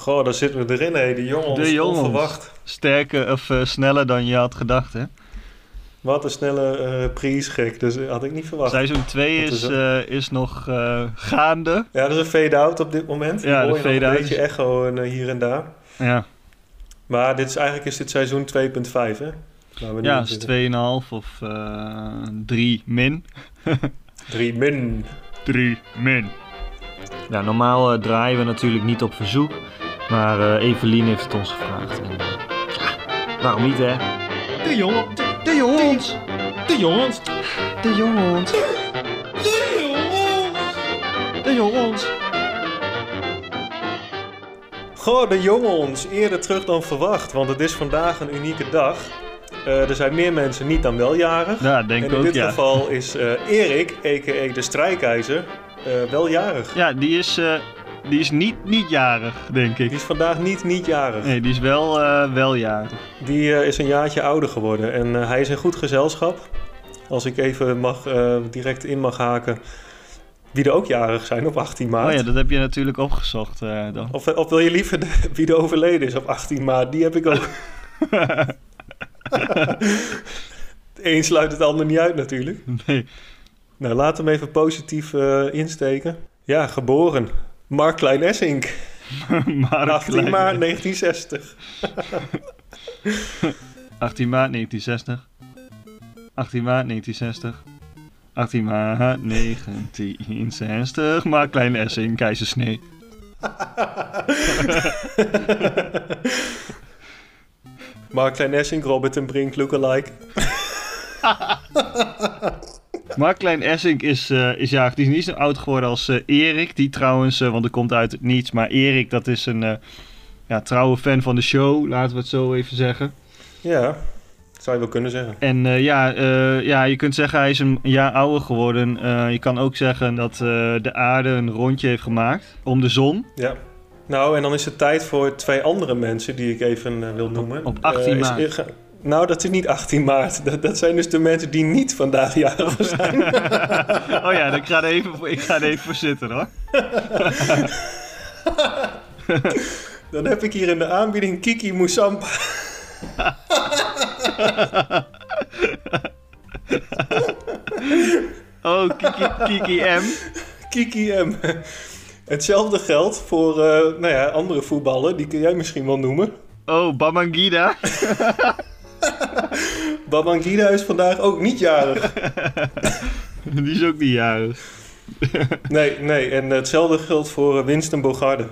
Goh, daar zitten we erin, hé. De jongens. De jongens. Onverwacht. Sterker of eh, sneller dan je had gedacht, hè? Wat een snelle eh prijs gek. Dus had ik niet verwacht. Seizoen 2 Dat is, is eh, is nog eh, gaande. Ja, dat is een fade-out op dit moment. Ja, de fade-out Een beetje echo en, eh, hier en daar. Ja, Maar dit is, eigenlijk is dit seizoen 2.5, hè? Waar we nu ja is zitten. 2,5 of eh 3 min. 3 min. 3 min. Ja, normaal eh, draaien we natuurlijk niet op verzoek. Maar eh Evelien heeft het ons gevraagd. En, eh, ja, waarom niet, hè? De jongen, de, de jongens. De jongens. De jongens. De jongens. Goh, de jongens. Eerder terug dan verwacht. Want het is vandaag een unieke dag. Eh, er zijn meer mensen niet dan wel jarig. Ja, denk en ik in ook, dit ja. geval is eh, Erik, a.k.a. de strijkijzer, eh wel jarig. Ja, die is, eh, die is niet, niet jarig, denk ik. Die is vandaag niet niet jarig. Nee, die is wel, eh, wel jarig. Die eh, is een jaartje ouder geworden en eh, hij is in goed gezelschap. Als ik even mag, eh, direct in mag haken. Wie er ook jarig zijn op 18 maart. Oh ja, dat heb je natuurlijk opgezocht eh, dan. of, of wil je liever de- wie er overleden is op 18 maart? Die heb ik ook. Het een sluit het ander niet uit natuurlijk. Nee. Nou, laten we hem even positief eh, insteken. Ja, geboren. Mark Klein Essink. maar 18 klein- maart 1960. 18 maart 1960. 18 maart 1960. 18 maart 1960. Maar klein Essing, keizersnee. Mark Klein Essink, Robert en Brink lookalike. Maar klein Essink is, eh is jarig. Die is niet zo oud geworden als eh, Erik. Die trouwens, eh, want er komt uit het niets. Maar Erik, dat is een ja, trouwe fan van de show. Laten we het zo even zeggen. Ja, zou je wel kunnen zeggen. En ja, ja, je kunt zeggen hij is een jaar ouder geworden. Je kan ook zeggen dat de aarde een rondje heeft gemaakt om de zon. Ja. Nou, en dan is het tijd voor twee andere mensen die ik even wil noemen. op 18 Eh, is- maart. Nou, dat is niet 18 maart. Dat, dat zijn dus de mensen die niet vandaag jarig zijn. oh ja, ik ga er even, voor- ik ga er even voor zitten hoor. Dan heb ik hier in de aanbieding Kiki Moussampa. Oh, Kiki, Kiki M. Kiki M. Hetzelfde geldt voor eh, nou ja, andere voetballen. Die kun jij misschien wel noemen. Oh, Bamangida. Babangida is vandaag ook niet jarig. Die is ook niet jarig. Nee, nee. En hetzelfde geldt voor eh, Winston Bogarde.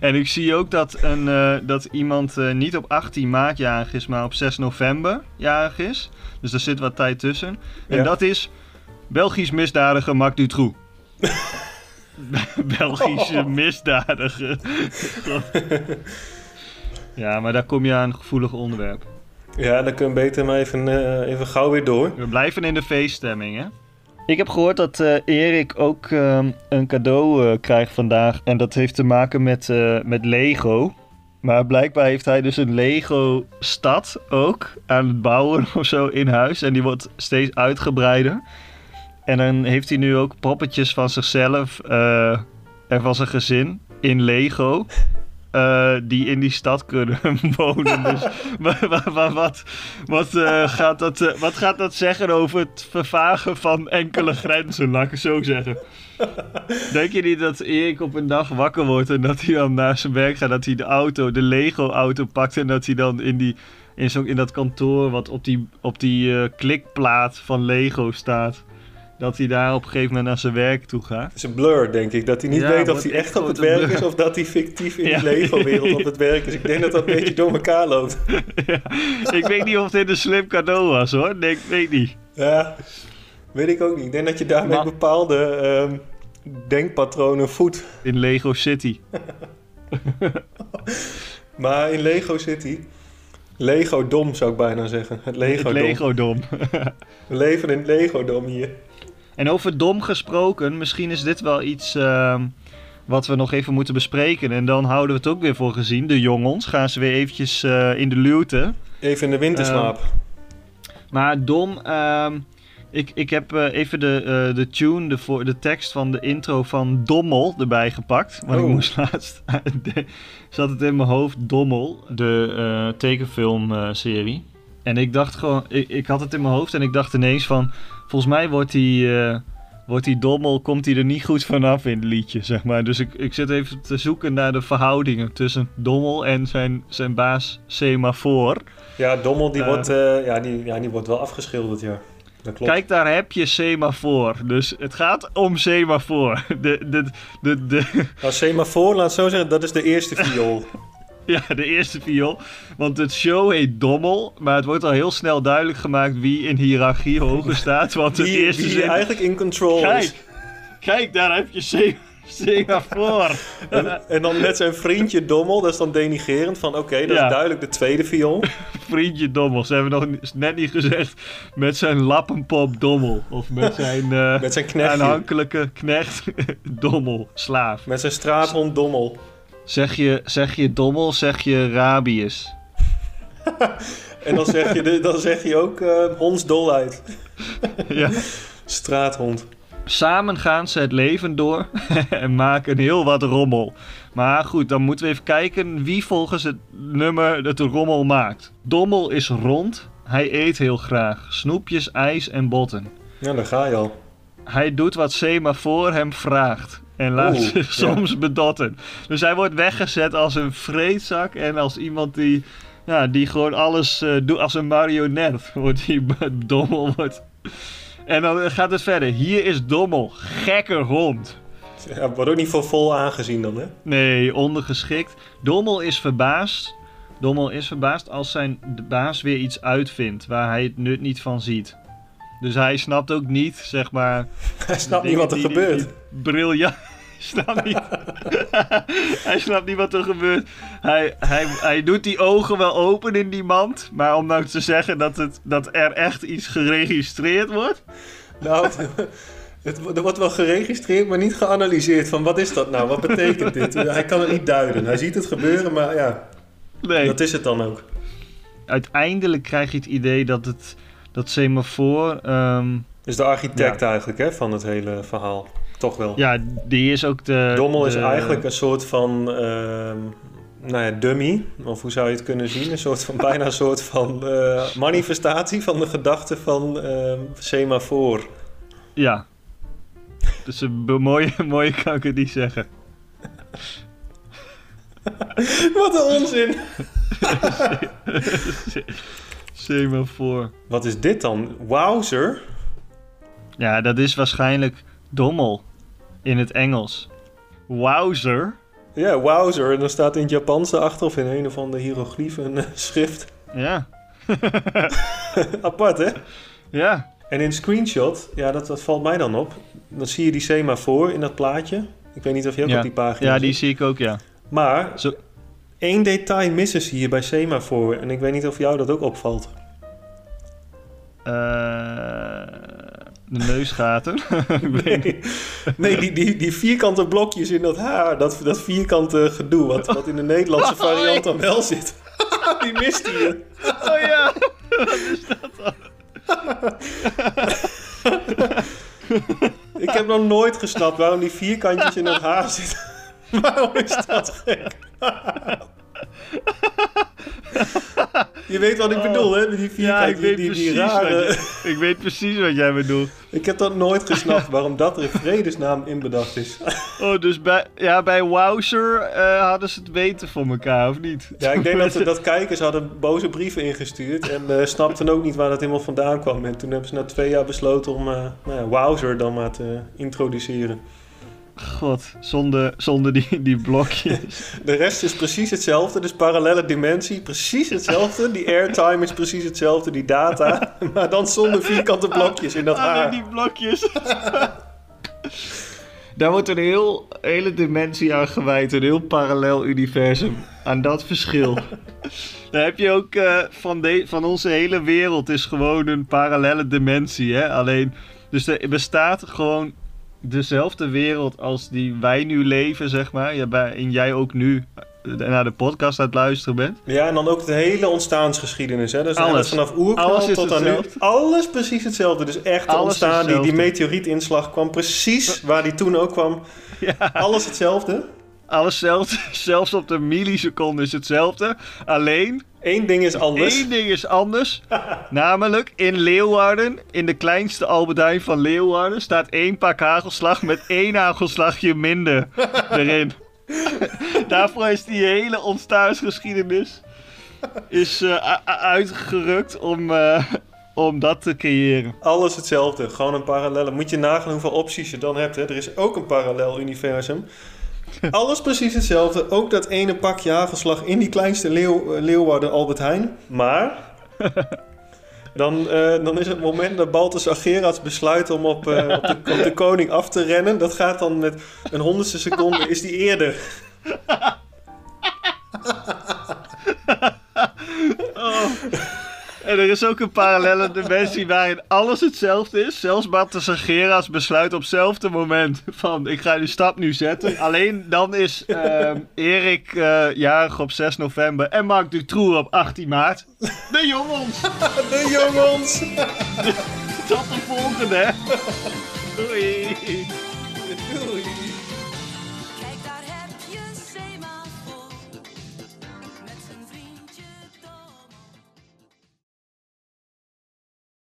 En ik zie ook dat, een, eh, dat iemand eh, niet op 18 maart jarig is, maar op 6 november jarig is. Dus er zit wat tijd tussen. En Ja. dat is Belgisch misdadiger Marc Dutroux. Belgische misdadiger. ja, maar daar kom je aan een gevoelig onderwerp. Ja, dan kun je beter maar even, eh, even gauw weer door. We blijven in de feeststemming, hè? Ik heb gehoord dat eh, Erik ook ehm, een cadeau eh, krijgt vandaag. En dat heeft te maken met, eh, met Lego. Maar blijkbaar heeft hij dus een Lego-stad ook aan het bouwen of zo in huis. En die wordt steeds uitgebreider. En dan heeft hij nu ook poppetjes van zichzelf eh, en van zijn gezin in Lego. Eh, die in die stad kunnen wonen. Dus wat, wat, eh, gaat dat, eh, wat gaat dat zeggen over het vervagen van enkele grenzen, laat ik het zo zeggen? Denk je niet dat Erik op een dag wakker wordt en dat hij dan naar zijn werk gaat, dat hij de auto, de Lego-auto pakt en dat hij dan in, die, in, zo, in dat kantoor wat op die, op die klikplaat van Lego staat, dat hij daar op een gegeven moment naar zijn werk toe gaat? Het is een blur, denk ik. Dat hij niet Ja, weet of hij echt op het werk blur. is of dat hij fictief in Ja. die Lego-wereld op het werk is. Ik denk dat dat een beetje door elkaar loopt. Ja, ik weet niet of dit een slim cadeau was hoor. Nee, ik weet niet. Ja, weet ik ook niet. Ik denk dat je daarmee Maar- bepaalde ehm, denkpatronen voedt. In Lego City. Maar in Lego City... Lego-dom zou ik bijna zeggen. Het Het Lego-dom. Lego-dom. We leven in het Lego-dom hier. En over dom gesproken, misschien is dit wel iets ehm, wat we nog even moeten bespreken. En dan houden we het ook weer voor gezien. De jongens gaan ze weer eventjes eh, in de luwte. Even in de winterslaap. Maar dom, ehm, Ik, ik heb eh, even de, eh, de tune, de, voor, de tekst van de intro van Dommel erbij gepakt. Want ik Oh. moest laatst... de- zat het in mijn hoofd, Dommel. De eh, tekenfilmserie. en ik dacht gewoon... Ik, ik had het in mijn hoofd en ik dacht ineens van... Volgens mij wordt die... eh, Wordt die dommel, komt hij er niet goed vanaf in het liedje, zeg maar. Dus ik, ik zit even te zoeken naar de verhoudingen tussen Dommel en zijn, zijn baas Semafor. Ja, Dommel die, wordt, eh, ja, die, ja, die wordt wel afgeschilderd, ja. Dat klopt. Kijk, daar heb je semafoor. Dus het gaat om semafoor. De, de, de, de, Nou, semafoor, laat het zo zeggen, dat is de eerste viool. ja, de eerste viool. Want het show heet Dommel. Maar het wordt al heel snel duidelijk gemaakt wie in hiërarchie hoger staat. Want het eerste zin... eigenlijk in control Kijk, is. kijk, daar heb je se semafoor. En, en dan met zijn vriendje Dommel, dat is dan denigerend van oké, dat Ja. is duidelijk de tweede viool. Vriendje Dommel. Ze hebben nog net niet gezegd met zijn lappenpop Dommel. Of met zijn eh, Met zijn knechtje. aanhankelijke knecht Dommel, slaaf. Met zijn straathond Dommel. Zeg je, zeg je Dommel, zeg je Rabius. En dan zeg je, dan zeg je ook eh hondsdolheid. ja. Straathond. Samen gaan ze het leven door en maken heel wat rommel. Maar goed, dan moeten we even kijken wie volgens het nummer het rommel maakt. Dommel is rond, hij eet heel graag. Snoepjes, ijs en botten. Ja, daar ga je al. Hij doet wat Semafor hem vraagt. En laat Oeh, zich ja. soms bedotten. Dus hij wordt weggezet als een vreedzak. En als iemand die, ja, die gewoon alles eh, doet. Als een marionet. Wordt hij dommel. Wordt. En dan gaat het verder. Hier is dommel. Gekke hond. Ja, wordt ook niet voor vol aangezien dan, hè? Nee, ondergeschikt. Dommel is verbaasd. Dommel is verbaasd als zijn baas weer iets uitvindt waar hij het nut niet van ziet. Dus hij snapt ook niet, zeg maar, Hij snapt niet wat er die- die- gebeurt. die Briljant. Hij snapt niet. hij snapt niet wat er gebeurt. Hij, hij, hij doet die ogen wel open in die mand. Maar om nou te zeggen dat, het, dat er echt iets geregistreerd wordt. Nou, het, er wordt wel geregistreerd, maar niet geanalyseerd. Van wat is dat nou? Wat betekent dit? Hij kan het niet duiden. Hij ziet het gebeuren, maar ja, Nee. dat is het dan ook. Uiteindelijk krijg je het idee dat het dat semafoor. ehm, Dus de architect eigenlijk, hè, van het hele verhaal. Toch wel. ja, die is ook de. Dommel is eigenlijk een soort van, ehm, nou ja, dummy. Of hoe zou je het kunnen zien? Een soort van, bijna een soort van eh, manifestatie van de gedachte van ehm semafoor. Ja. Dus een mooie, mooie kan ik het niet zeggen. Wat een onzin! Semafoor. Wat is dit dan? Wowzer? Ja, dat is waarschijnlijk dommel in het Engels. Wowzer. Ja, wowzer. En dan staat in het Japans erachter of in een of ander hieroglyf een eh, schrift. Ja. Apart, hè? Ja. En in screenshot, ja, dat, dat valt mij dan op. Dan zie je die semafoor in dat plaatje. Ik weet niet of je ook Ja. op die pagina Ja, die zie ik ook, ja. Maar Zo, één detail missen ze hier bij semafoor. En ik weet niet of jou dat ook opvalt. eh, de neusgaten. Nee, nee die, die, die vierkante blokjes in dat haar. Dat, dat vierkante gedoe. Wat, wat in de Nederlandse Oh, variant dan wel zit. die mist hier. oh ja. Wat is dat dan? Ik heb nog nooit gesnapt waarom die vierkantjes in dat haar zitten. waarom is dat gek? Je weet wat ik bedoel, hè? Die. Ja, ik vierkantjes, weet, die, precies die wat rare... je- ik weet precies wat jij bedoelt. Ik heb dat nooit gesnapt, waarom dat er in vredesnaam inbedacht is. Oh, dus bij, ja, bij Wowzer eh, hadden ze het weten voor elkaar, of niet? Ja, ik denk dat, dat kijkers hadden boze brieven ingestuurd en eh, snapten ook niet waar dat helemaal vandaan kwam. En toen hebben ze na twee jaar besloten om eh nou ja, Wowzer dan maar te introduceren. God, zonder, zonder die, die blokjes. De rest is precies hetzelfde, dus parallele dimensie, precies hetzelfde. Die airtime is precies hetzelfde, die data, maar dan zonder vierkante blokjes in dat haar. die blokjes. Daar wordt een heel, hele dimensie aan gewijd, een heel parallel universum. Aan dat verschil. Daar heb je ook eh, van, de, van onze hele wereld is gewoon een parallele dimensie. Hè? Alleen, dus er bestaat gewoon dezelfde wereld als die wij nu leven, zeg maar. Ja, bij, en jij ook nu naar de podcast aan het luisteren bent. Ja, en dan ook de hele ontstaansgeschiedenis. Hè? Dus Alles. vanaf oerknal tot aan nu. hetzelfde. Alles precies hetzelfde. Dus echt Alles ontstaan, die, die hetzelfde. meteorietinslag kwam precies waar die toen ook kwam. Ja. Alles hetzelfde. Alles zelfs, zelfs op de milliseconde is hetzelfde. Alleen, Eén ding is anders. één ding is anders. namelijk, in Leeuwarden, in de kleinste Albert Heijn van Leeuwarden... staat één pak hagelslag met één hagelslagje minder erin. Daarvoor is die hele ontstaansgeschiedenis is, eh, uitgerukt om, eh, om dat te creëren. Alles hetzelfde. Gewoon een parallelle. Moet je nagaan hoeveel opties je dan hebt. Hè? Er is ook een parallel universum. Alles precies hetzelfde. Ook dat ene pakje hagelslag in die kleinste leeuw, eh, Leeuwarden Albert Heijn. Maar... Dan, eh, dan is het moment dat Baltus Gerards besluit om op, eh, op, de, op de koning af te rennen. Dat gaat dan met een honderdste seconde, is die eerder. Oh. En er is ook een parallelle dimensie waarin alles hetzelfde is. Zelfs Balthasar Gerards besluit op hetzelfde moment van ik ga die stap nu zetten. Alleen dan is ehm, Erik eh, jarig op 6 november en Mark Dutroux op 18 maart. De jongens! De jongens! Tot de volgende! Doei! Doei.